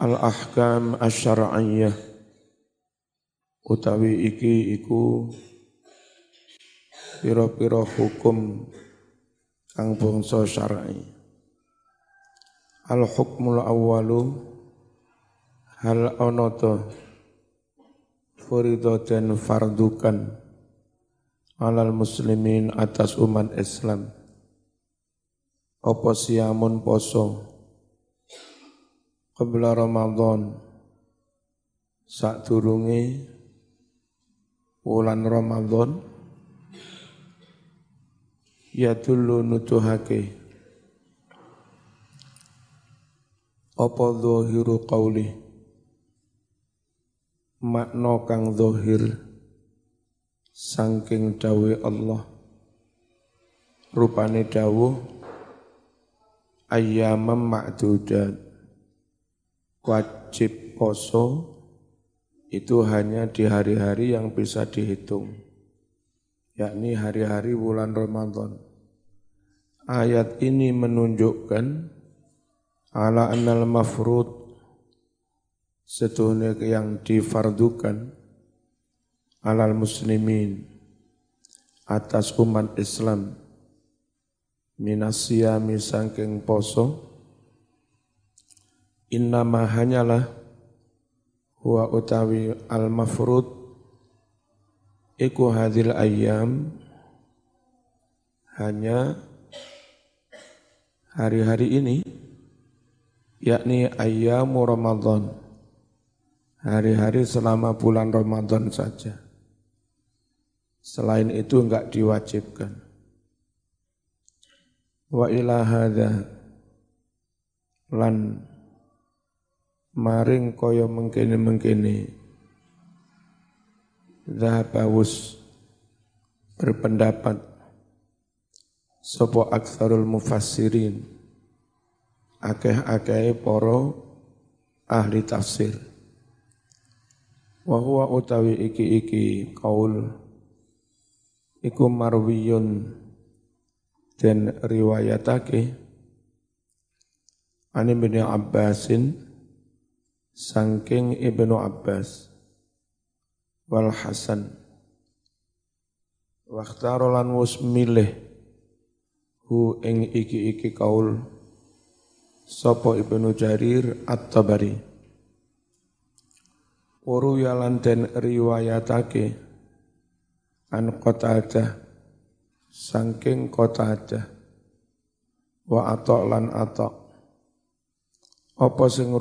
al-ahkam asyara'iyah utawi iki iku pira-pira hukum kang bangsa syar'i. Al hukmul awwalu hal ana to furidaten fardukan alal muslimin atas umat Islam. Apa siamun poso Qabla Ramadan Saat turungi Wulan Ramadan Ya dulu nutuhake Apa zahiru qawli? Makna kang zahir Sangking dawe Allah. Rupane dawuh Ayyamam ma'dudat wajib poso itu hanya di hari-hari yang bisa dihitung, yakni hari-hari bulan Ramadan. Ayat ini menunjukkan ala annal mafrud setuhnya yang difardukan alal muslimin atas umat Islam minasiyami sangking poso innama hanyalah huwa utawi al mafrud iku hadil ayam hanya hari-hari ini yakni ayyamu Ramadan. Hari-hari selama bulan Ramadan saja. Selain itu enggak diwajibkan. Wa ila hadha lan maring kaya mengkene-mengkene. Zahabawus berpendapat Sopo aksarul mufassirin. Akeh-akeh poro ahli tafsir. Wahuwa utawi iki-iki kaul Iku marwiyun dan riwayatake. Ani bin Abbasin Sangking Ibnu Abbas. Wal Hasan. Waktarolan wus milih hu ing iki-iki kaul Sopo Ibnu Jarir At-Tabari. Waru yalan den riwayatake an Qatadah. Sangking Qatadah. Wa atok lan atok. Apa sing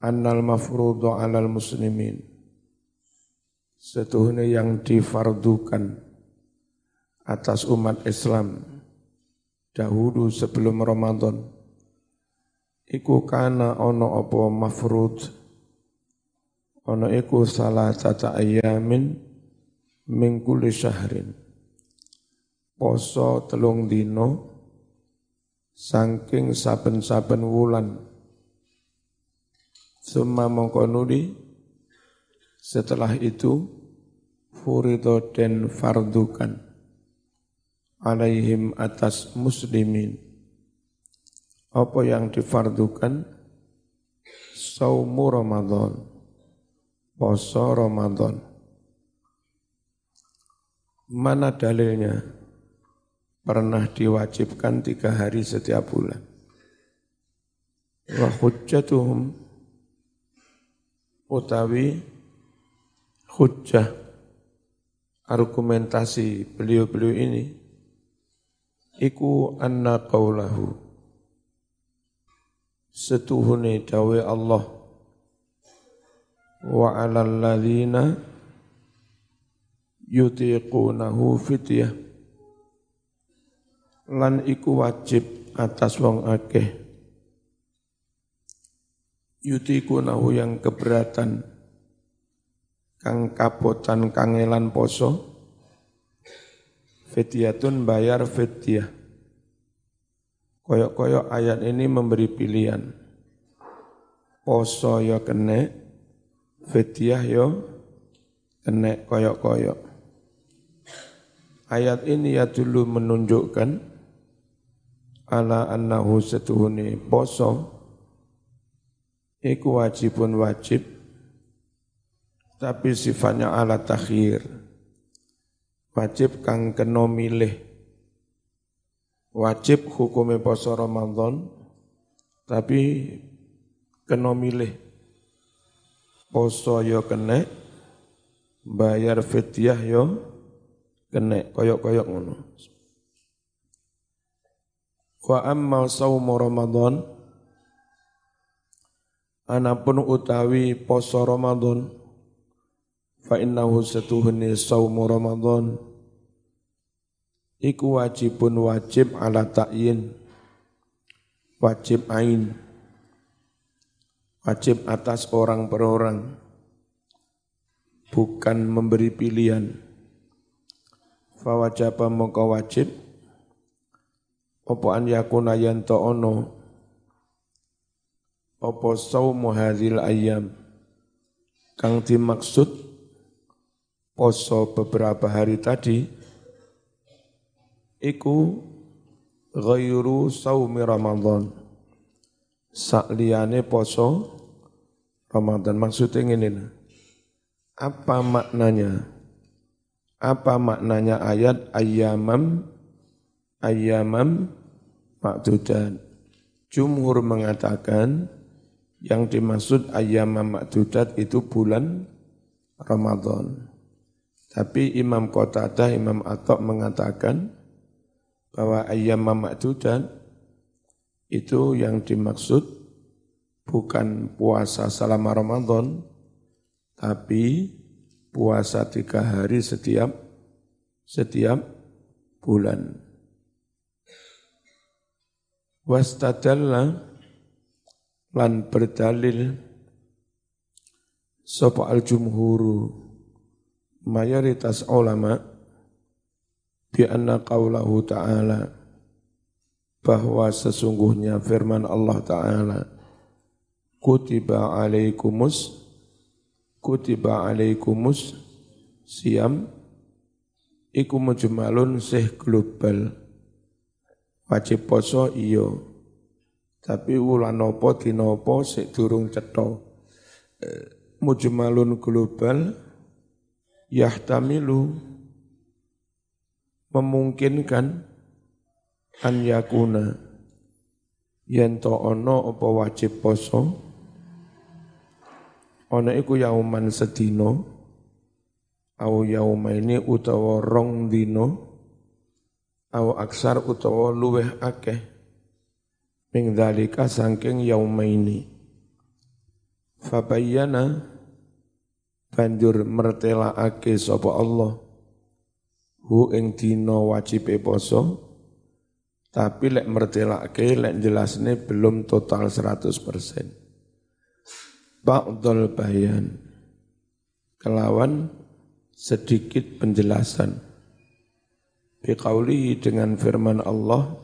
annal mafrudu alal muslimin. Setuhune yang difardukan atas umat Islam dahulu sebelum Ramadan. Iku kana ono apa mafrud? Ono iku salah tata ayamin mingkuli syahrin. Poso telung dino saking saben-saben wulan Summa mongkonudi setelah itu furido dan fardukan. Alaihim atas muslimin. Apa yang difardukan? Saumu Ramadan. Poso Ramadan. Mana dalilnya? Pernah diwajibkan tiga hari setiap bulan. Wa hujjatuhum utawi hujjah argumentasi beliau-beliau ini iku anna qawlahu setuhune dawe Allah wa 'alal ladzina yutiqunahu fityah lan iku wajib atas wong akeh yutikunahu yang keberatan. Kang kapotan kangelan poso. Fidyatun bayar fidyah koyok-koyok ayat ini memberi pilihan. Poso yo kene fidyah yo kene koyok-koyok. Ayat ini ya dulu menunjukkan ala annahu setuhuni poso iku wajibun wajib tapi sifatnya ala takhir. Wajib kang kena milih. Wajib hukumnya poso Ramadan tapi kena milih. Poso yo kena bayar fidyah yo kena koyok-koyok ngono. Wa amma saumu Ramadan anapun utawi poso Ramadan fa innahu satuhuni saumu Ramadan. Iku wajibun wajib ala ta'yin. Wajib ain. Wajib atas orang per orang. Bukan memberi pilihan. Fa wajaba wajib. Opo an yakuna yanto ono apa saumu hadhil ayam kang dimaksud poso beberapa hari tadi iku ghairu saumi Ramadan. Sakliyane poso Ramadan. Maksudnya ini apa maknanya? Apa maknanya ayat ayamam ayamam makdudan jumhur mengatakan yang dimaksud ayam makdudat itu bulan Ramadan. Tapi Imam Qatadah, Imam Atok mengatakan bahwa ayam makdudat itu yang dimaksud bukan puasa selama Ramadan, tapi puasa tiga hari setiap setiap bulan. Wastadalla lan berdalil sapa al jumhuru mayoritas ulama bi anna qaulahu ta'ala bahwa sesungguhnya firman Allah taala kutiba alaikumus kutiba alaikumus siam iku mujmalun sih global wajib poso iyo tapi wulan apa dina apa sik durung cetha. Eh, mujmalun global yahtamilu memungkinkan an yakuna yen to ana apa wajib poso ana iku yauman sedina au yaumaini utawa rong dino au aksar utawa luweh akeh Ming dalika sangking yaumaini. Fabayyana banjur mertelaake sapa Allah hu ing dina wajib poso tapi lek mertelake lek jelasne belum total 100%. Ba'dul bayan kelawan sedikit penjelasan. Biqaulihi dengan firman Allah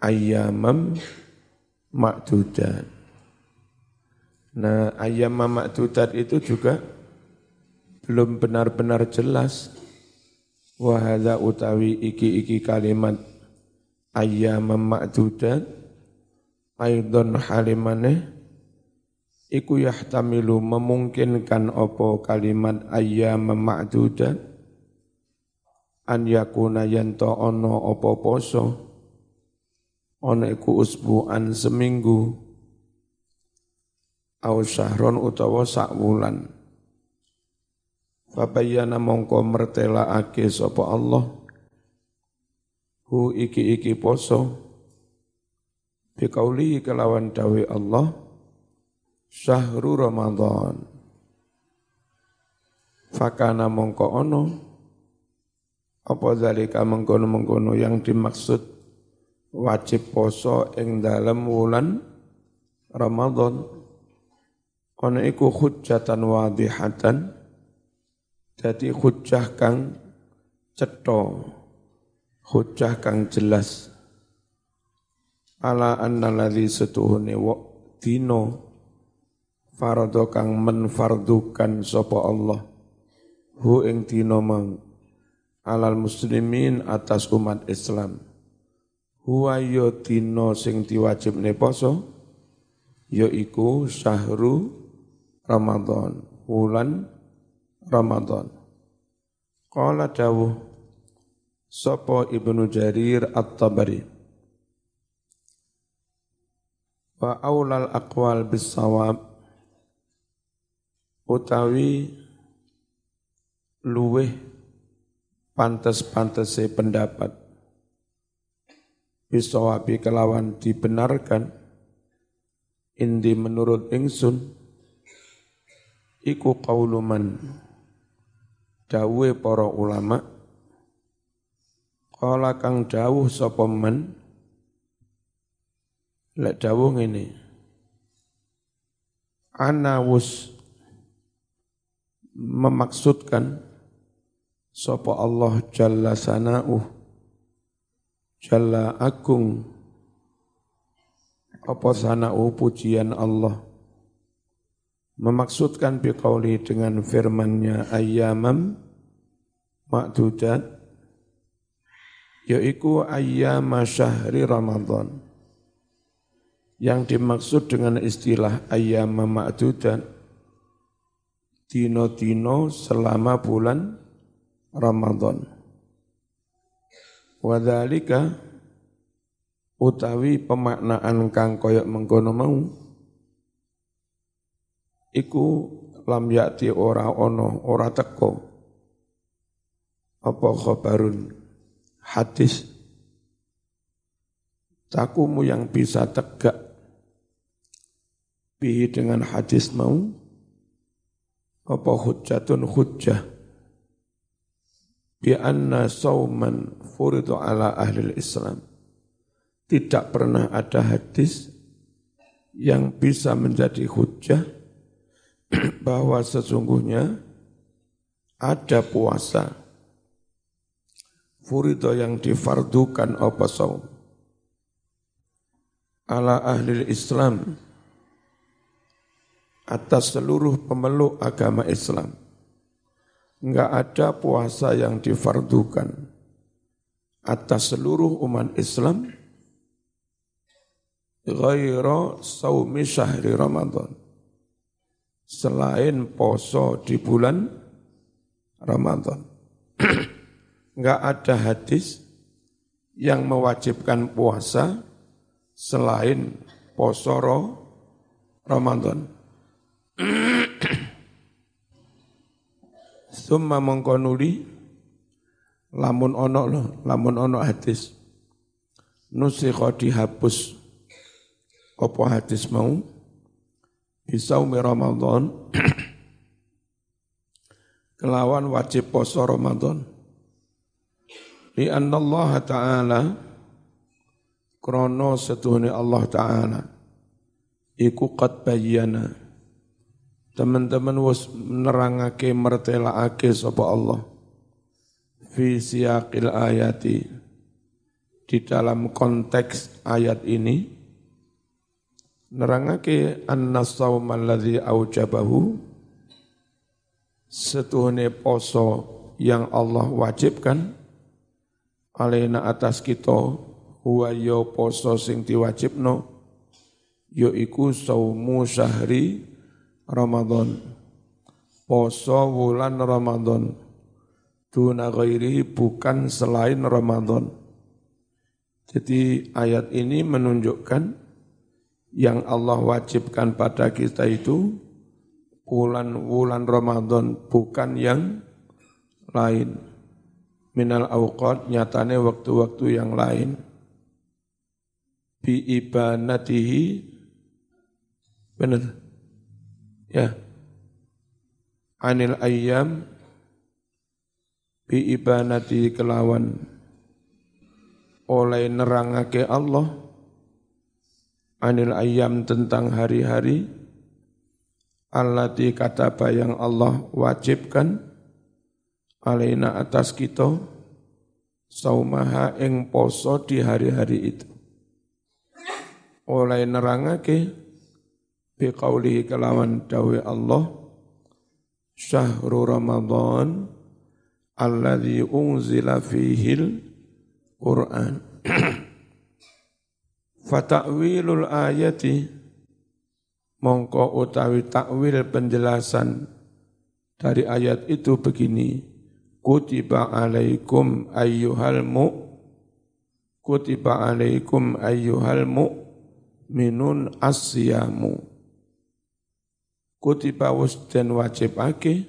ayyamam makdudat. Nah, ayyamam makdudat itu juga belum benar-benar jelas. Wahada utawi iki-iki kalimat ayyamam makdudat aidon halimane iku yahtamilu memungkinkan opo kalimat ayyamam makdudat an yakuna yanto ono opo poso ana iku usbuan seminggu. Au syahron utawa sak wulan. Fabayyana mongko mertelaake sapa Allah. Hu iki-iki poso. Bikauli kelawan dawe Allah. Syahru Ramadan. Fakana mongko ono. Apa zalika mengkono-mengkono yang dimaksud wajib poso ing dalam wulan Ramadan. Ana iku hujjatan wadihatan dadi hujjah kang cetha hujjah kang jelas. Ala anna ladzi setuhune wa dino fardo kang menfardukan sapa Allah hu ing dino mang. Alal muslimin atas umat Islam huwa yo dina sing diwajibne poso yaiku syahru Ramadan, bulan Ramadan. Qala dawuh sapa Ibnu Jarir At-Tabari Wa aulal aqwal bisawab utawi luweh pantes-pantese pendapat bisawabi kelawan dibenarkan. Indi menurut ingsun iku qauluman dawuhe para ulama kala kang dawuh sapa men lek dawuh ngene ana wus memaksudkan sapa Allah jalla sanauh jalla agung. Apa sanau pujian Allah? Memaksudkan biqauli dengan firmannya ayyamam ma'dudat yaitu ayyama syahri Ramadan. Yang dimaksud dengan istilah ayyama ma'dudat dino-dino selama bulan Ramadan. Wadhalika utawi pemaknaan kang koyok mengkono mau iku lam yakti ora ono ora teko. Apa khabarun? Hadis. Takumu yang bisa tegak bihi dengan hadis mau apa hujjatun hujjah bi anna sauman furidu ala ahli Islam. Tidak pernah ada hadis yang bisa menjadi hujjah bahwa sesungguhnya ada puasa furido yang difardukan apa saum ala ahli Islam atas seluruh pemeluk agama Islam. Enggak ada puasa yang difardukan atas seluruh umat Islam ghaira saumi syahri Ramadan. Selain poso di bulan Ramadan. Enggak ada hadis yang mewajibkan puasa selain poso Ramadan. Summa mengkonuli lamun ono lo, lamun ono hadis. Nusikha dihapus. Apa hadis mau? Bisaumi Ramadan. Kelawan wajib poso Ramadan. Li Allah Ta'ala krono setuhuni Allah Ta'ala. Iku qad bayyana teman-teman wis nerangake mertelaake sapa Allah. Fi siyaqil ayati. Di dalam konteks ayat ini nerangake anna saum alladzi aujabahu. Setuhne poso yang Allah wajibkan alaina atas kita huwa yo poso sing diwajibno yaiku saumu syahri Ramadan. Poso wulan Ramadan. Duna ghairi bukan selain Ramadan. Jadi ayat ini menunjukkan yang Allah wajibkan pada kita itu bulan-bulan Ramadan bukan yang lain. Minal awqat nyatane waktu-waktu yang lain. Bi ibanatihi Benar? Ya. Anil ayyam bi ibanati kelawan oleh nerangake Allah anil ayyam tentang hari-hari allati kataba yang Allah wajibkan alaina atas kita saumaha ing poso di hari-hari itu oleh nerangake biqaulihi kelawan dawe Allah syahrul Ramadan alladzi unzila fihil Qur'an. Fata'wilul ayati mongko utawi takwil penjelasan dari ayat itu begini kutiba alaikum ayyuhal mu kutiba alaikum ayyuhal mu minun asyamu kutiba wus den wajibake.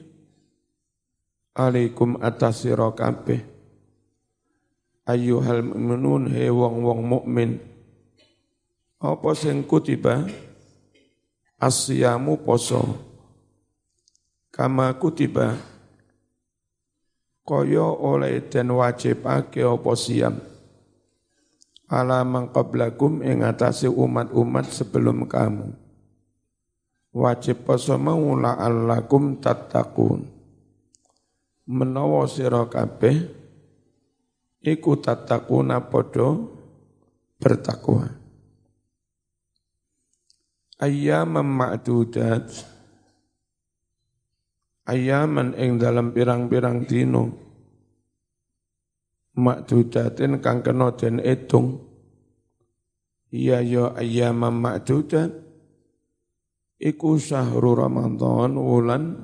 Alaikum atas sira kabeh. Ayyuhal mu'minun he wong-wong mukmin. Apa sing kutiba? Asyamu poso. Kama kutiba? Kaya oleh den wajibake apa siam ala mangqablakum ing atase umat-umat sebelum kamu wajib poso mau la'allakum tattaqun. Menawa sira kabeh iku tatakuna podo bertakwa. Ayyaman ma'dudat. Ayaman ing dalam pirang-pirang dino Ma'dudatin kang kena den etung Iya ya ayyaman ma'dudat Iku syahru Ramadan wulan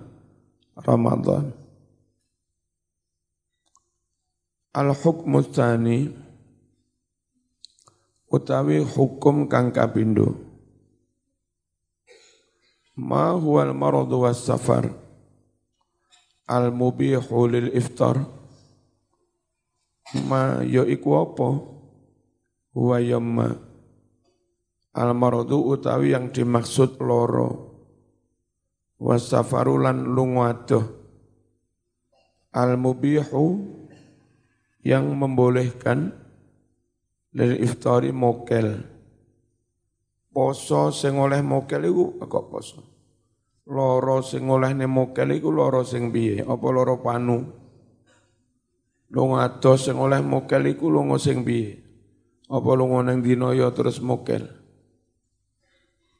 Ramadan. Al-hukmu tsani utawi hukum kang kapindo. Ma huwal maradu was safar al mubihu lil iftar. Ma yo ya iku apa? Huwa yamma al maradu utawi yang dimaksud loro was safarulan lunga al mubihu yang membolehkan dari iftari mokel. Poso sing oleh mokel iku kok poso. Loro sing oleh ne mokel iku loro sing piye? Apa loro panu? Lunga sing oleh mokel iku lunga sing piye? Apa lunga nang dina ya terus mokel?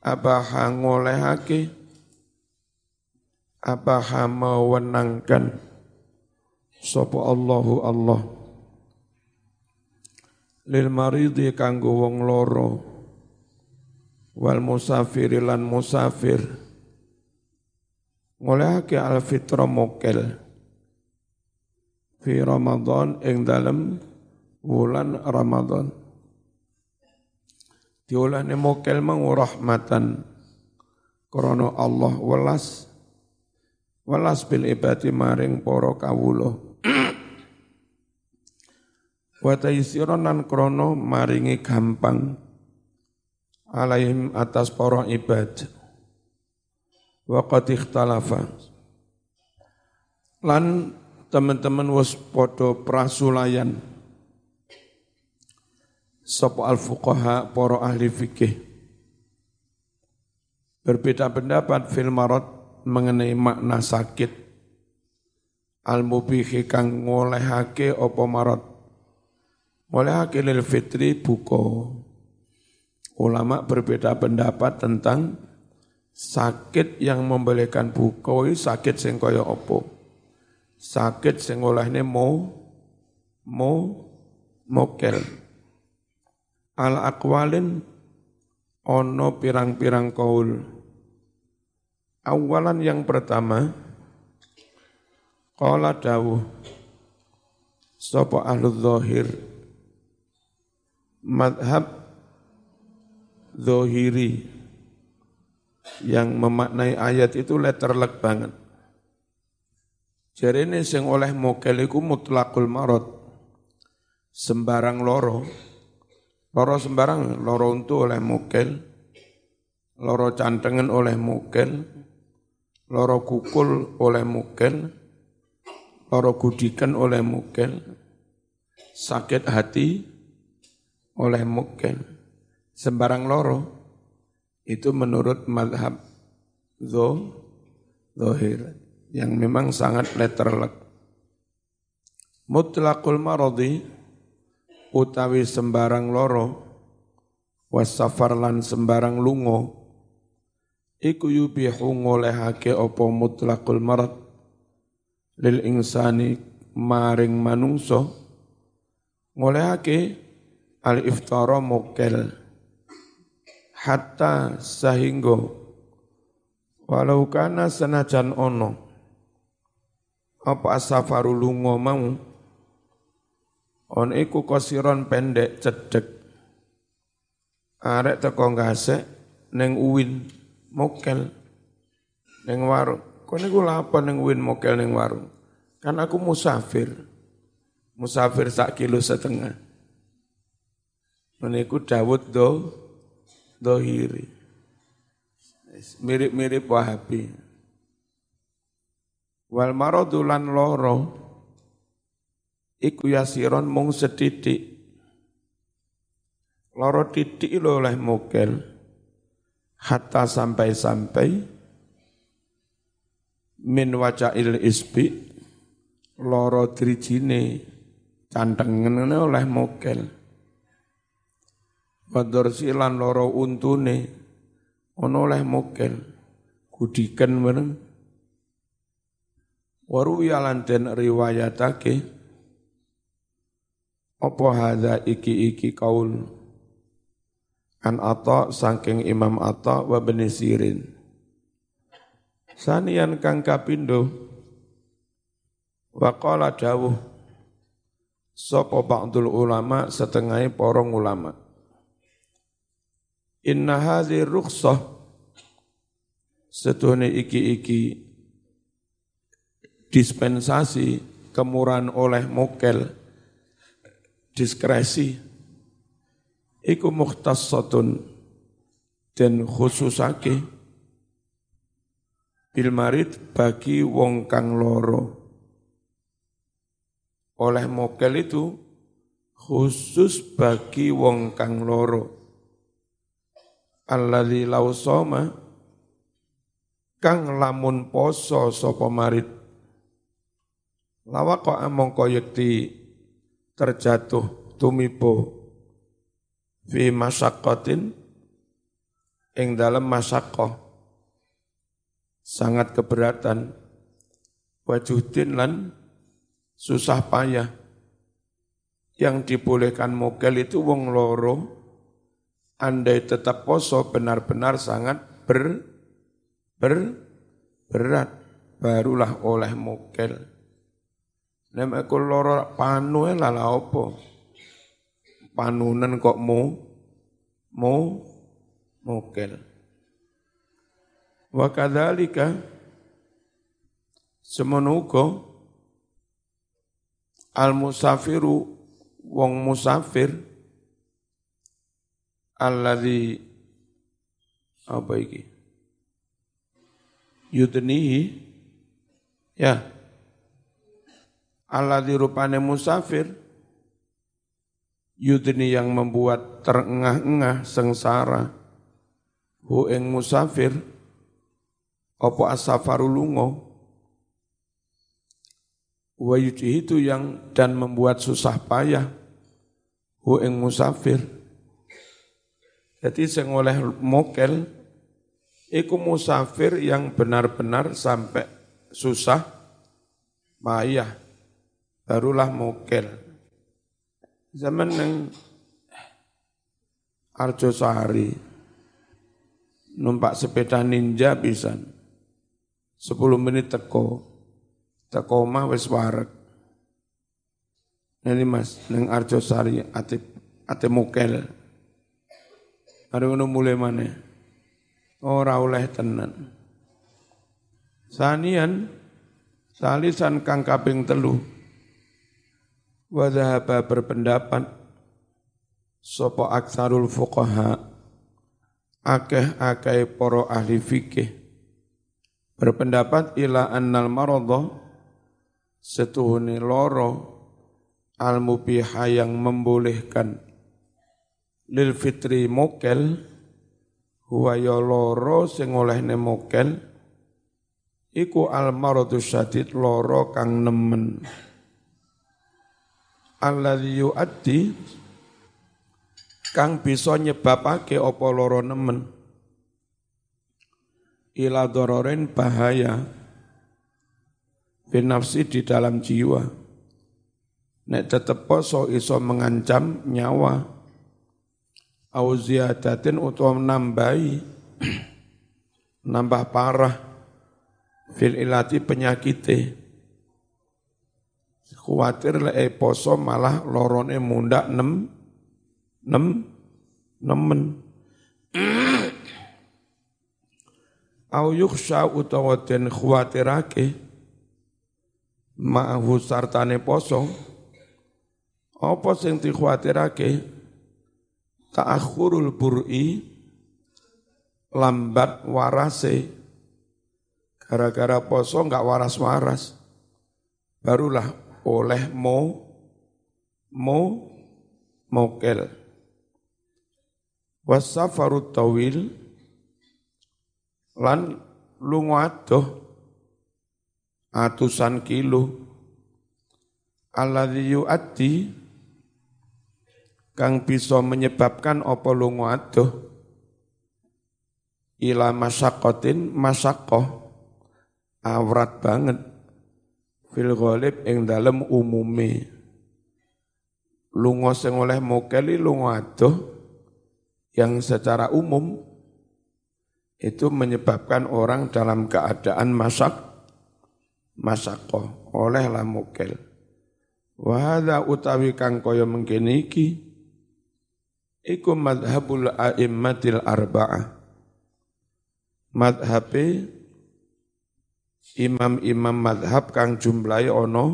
Apa ngolehake? Apa mewenangkan? Sapa Allahu Allah. Lil maridi kanggo wong loro. Wal musafir lan musafir. Ngolehake al fitra mokel. Fi Ramadan ing dalem wulan Ramadan diolane mokel mang rahmatan krana Allah welas welas bil ibadi maring para kawula. Wa taisiron nan krono maringi gampang alaihim atas para ibad. Wa qad ikhtalafa. Lan teman-teman wis padha prasulayan sapa al fuqaha para ahli fikih berbeda pendapat fil marad mengenai makna sakit al mubihi kang ngolehake apa marad oleh akilil fitri buko. Ulama berbeda pendapat tentang sakit yang membolehkan buko sakit sing kaya opo. Sakit sing olehne mo mo mokel. Al akwalin ono pirang-pirang kaul. Awalan yang pertama, Qala dawuh Sopo ahlu zahir madhab zohiri yang memaknai ayat itu letterlek banget. Jadi ini sing oleh mokel iku mutlakul marot. Sembarang loro. Loro sembarang, loro untuk oleh mokel. Loro cantengan oleh mokel. Loro kukul oleh mokel. Loro gudikan oleh mokel. Sakit hati oleh mungkin sembarang loro itu menurut madhab zo zohir yang memang sangat letterlek. Mutlaqul maradi utawi sembarang loro wasafar lan sembarang lungo iku yubihu ngolehake apa mutlaqul marad lil insani maring manungso ngolehake al iftara mokel hatta sahingga Walau kana senajan ono apa asafaru lunga mau on iku kosiron pendek cedek arek teko ngasek neng uwin mokel neng warung. Kok niku apa neng uwin mokel neng warung? Kan aku musafir. Musafir sak kilo setengah. Meniku Dawud do dohiri. Mirip-mirip Wahabi. Wal maradulan loro iku yasiron mung sedidik. Loro titik lo oleh mokel hatta sampai-sampai min wacail isbi loro drijine cantengen oleh mokel. Wadorsi lan loro untune ono oleh mokel kudikan bareng waru yalan den riwayatake apa hadza iki iki kaul? An ata saking Imam Ata wa Bani Sirin. Sanian kang kapindo? Wa qala dawuh sapa ba'dul ulama setengah porong ulama. Inna hadhi rukhsah setuhne iki-iki dispensasi kemurahan oleh mokel diskresi. Iku mukhtassatun dan khususake bil marid bagi wong kang loro. Oleh mokel itu khusus bagi wong kang loro. Alladzi law soma kang lamun poso sapa lawa kok mongko yekti terjatuh tumibo fi masakotin ing dalam masakoh sangat keberatan. Wajudin lan susah payah. Yang dibolehkan mokel itu wong loro. Andai tetap poso benar-benar sangat ber, ber, berat, barulah oleh mokel. Nem aku loro panu lala opo. Panunan kok mau, mau mokel. Wa kadzalika semenuko al musafiru wong musafir alladzi apa iki yudnihi ya alladzi rupane musafir yudni yang membuat terengah-engah sengsara. Hu ing musafir apa asafaru lungo. Wa itu yang dan membuat susah payah. Hu ing musafir. Jadi sing oleh mokel iku musafir yang benar-benar sampai susah payah barulah mokel. Zaman yang Arjo Sahari numpak sepeda ninja bisa 10 menit teko teko mah wis warek. Ini mas, neng Arjo Sari ate ate mokel. Ada ngono mulai mana? Ora oleh tenan. Sanian salisan kang kaping telu. Wadhaba berpendapat sopo aksarul fuqaha akeh-akeh poro ahli fikih berpendapat ila annal maradha setuhuni loro al mubiha yang membolehkan lil fitri mokel huwa ya loro sing olehne mokel iku al maradu syadid loro kang nemen alladzi yuaddi kang bisa nyebabake apa loro nemen. Ila dororen bahaya binafsi di dalam jiwa. Nek tetep poso iso mengancam nyawa. Au ziyadatin utawa nambahi nambah parah fil ilati penyakite khawatir le poso malah lorone munda nem nem nemen. Au yukhsha utawa den khawatirake ma'ahu sartane poso. Apa sing dikhawatirake? Ta'akhurul bur'i lambat warase. Gara-gara poso enggak waras-waras barulah oleh mo mo mokel. Wasafarut tawil lan lunga adoh atusan kilo alladzi yu'addi kang bisa menyebabkan apa lunga adoh. Ila masyakotin masyakoh. Awrat banget fil ghalib ing dalem umume lunga sing oleh mokeli lunga adoh yang secara umum itu menyebabkan orang dalam keadaan masak masako oleh la mokel. Wahada utawi kang kaya mengkene iki iku madhabul a'immatil arba'ah madhabe imam-imam madhab kang jumlahi ono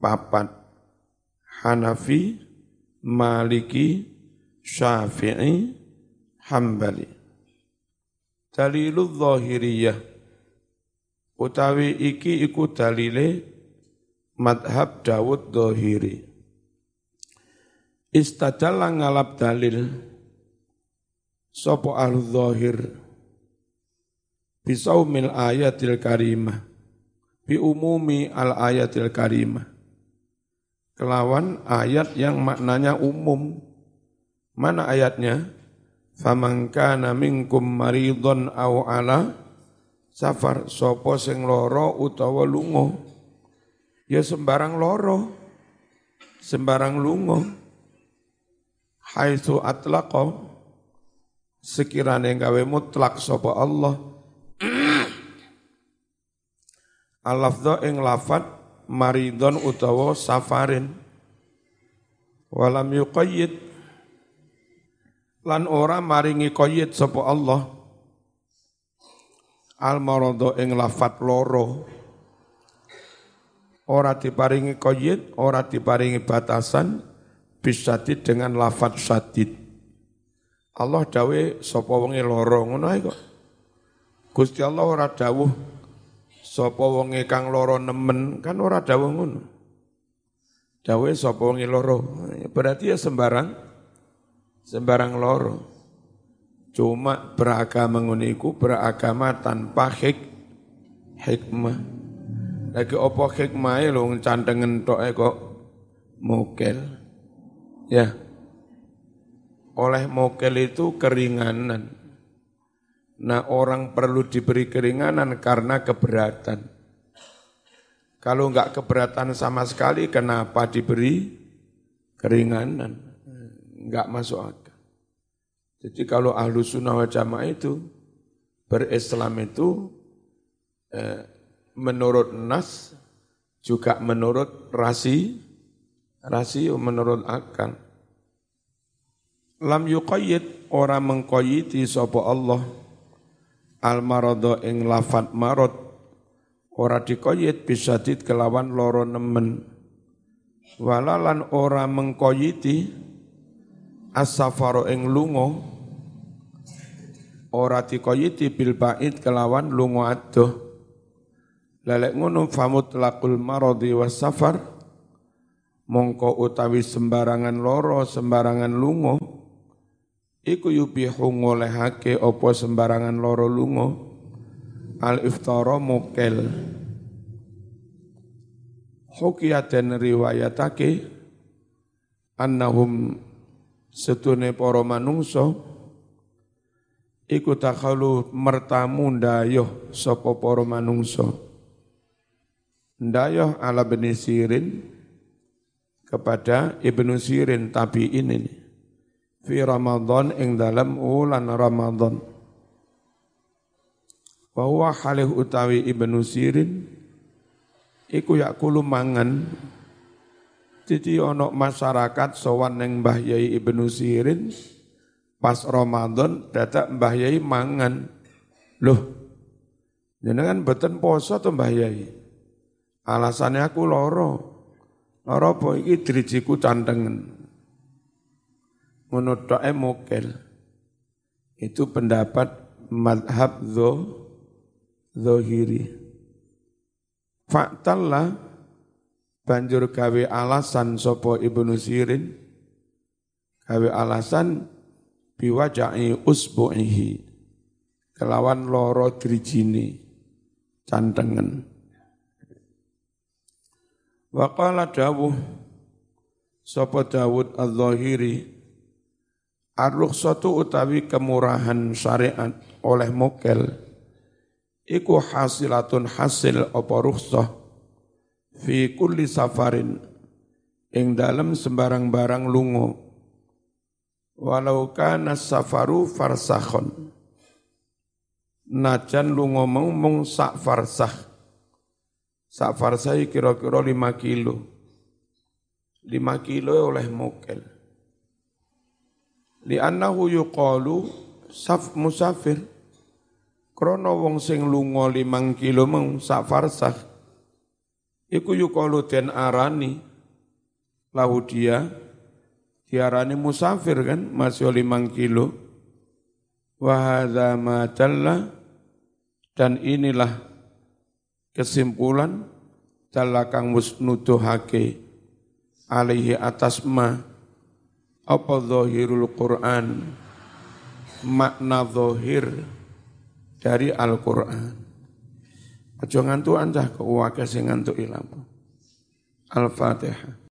papat Hanafi, Maliki, Syafi'i, Hambali. Dalilul zahiriyah utawi iki iku dalile madhab Dawud zahiri. Istadalla ngalap dalil sopo al zahir bisaumil ayatil karimah bi umumi al ayatil karimah kelawan ayat yang maknanya umum. Mana ayatnya? Faman kana minkum maridon au ala. Safar sopo sing loro utawa lungo ya sembarang loro. Sembarang lungo haitsu atlaqa. Sekirane gawe mutlak sapa Allah Al-lafdha ing lafat maridon utawa safarin. Walam yuqayyid. Lan ora maringi qayyid sapa Allah. Al marado ing lafat loro. Ora diparingi qayyid ora diparingi batasan bisadid dengan lafat sadid Allah dawe sapa wonge loro ngono ae kok. Gusti Allah ora dawuh Sapa wonge kang loro nemen kan ora dawuh ngono. Dawuh sapa wonge loro. Berarti ya sembarang sembarang loro. Cuma beragama ngono iku beragama tanpa hik hikmah. Lagi opo hikmahe lho cantengen tok kok mokel. Ya. Oleh mokel itu keringanan Nah orang perlu diberi keringanan karena keberatan. Kalau enggak keberatan sama sekali, kenapa diberi keringanan? Enggak masuk akal. Jadi kalau ahlu sunnah wa jamaah itu, berislam itu eh, menurut nas, juga menurut rasi, rasio menurut akal. Lam yuqayyid orang mengkoyiti sapa Allah al marado ing lafat marot ora dikoyit bisadid kelawan loro nemen. Walalan ora mengkoyiti as-safaro ing lungo ora dikoyiti bil bait kelawan lungo adoh. Lelek ngono famut lakul maradi was safar mongko utawi sembarangan loro sembarangan lungo iku yubihu ngolehake opo sembarangan loro lungo al iftara mukel Hukiyaten riwayatake annahum setune para manungsa iku takhalu mertamu ndayoh sapa para manungsa. Ndayoh ala bin Sirin kepada Ibnu Sirin tabi'in ini fi Ramadan ing dalam ulan Ramadan. bahwa halih utawi Ibnu Sirin iku yakulu mangan jadi ono masyarakat sowan neng Mbah Yai Ibnu Sirin pas Ramadan dadak Mbah Yai mangan. Loh, jenengan beten poso to Mbah Yai? Alasannya aku loro. Loro apa iki drijiku cantengen. Ngono mokel. Itu pendapat madhab zo, zohiri. Faktallah banjur gawe alasan sopo Ibnu Sirin gawe alasan biwajai usbu'ihi kelawan loro drijine cantengen wa qala dawuh sapa Dawud Az-Zahiri Ar-rukhsatu utawi kemurahan syariat oleh mokel iku hasilatun hasil apa rukhsah fi kulli safarin ing dalam sembarang barang lungo walau kana safaru farsakhon. Najan lungo mau mung sak farsah sak farsah kira-kira lima kilo. Lima kilo oleh mokel li annahu yuqalu saf musafir. Krono wong sing lungo limang kilo mau sak farsah Iku yukalu den arani. Lahu dia diarani musafir kan masih limang kilo. Wahada majalla dan inilah kesimpulan dalakang musnuduhake alaihi atas ma apa zahirul Quran makna zahir dari Al-Quran Aja ngantuk ancah kok akeh sing ngantuk ilang. Al-Fatihah.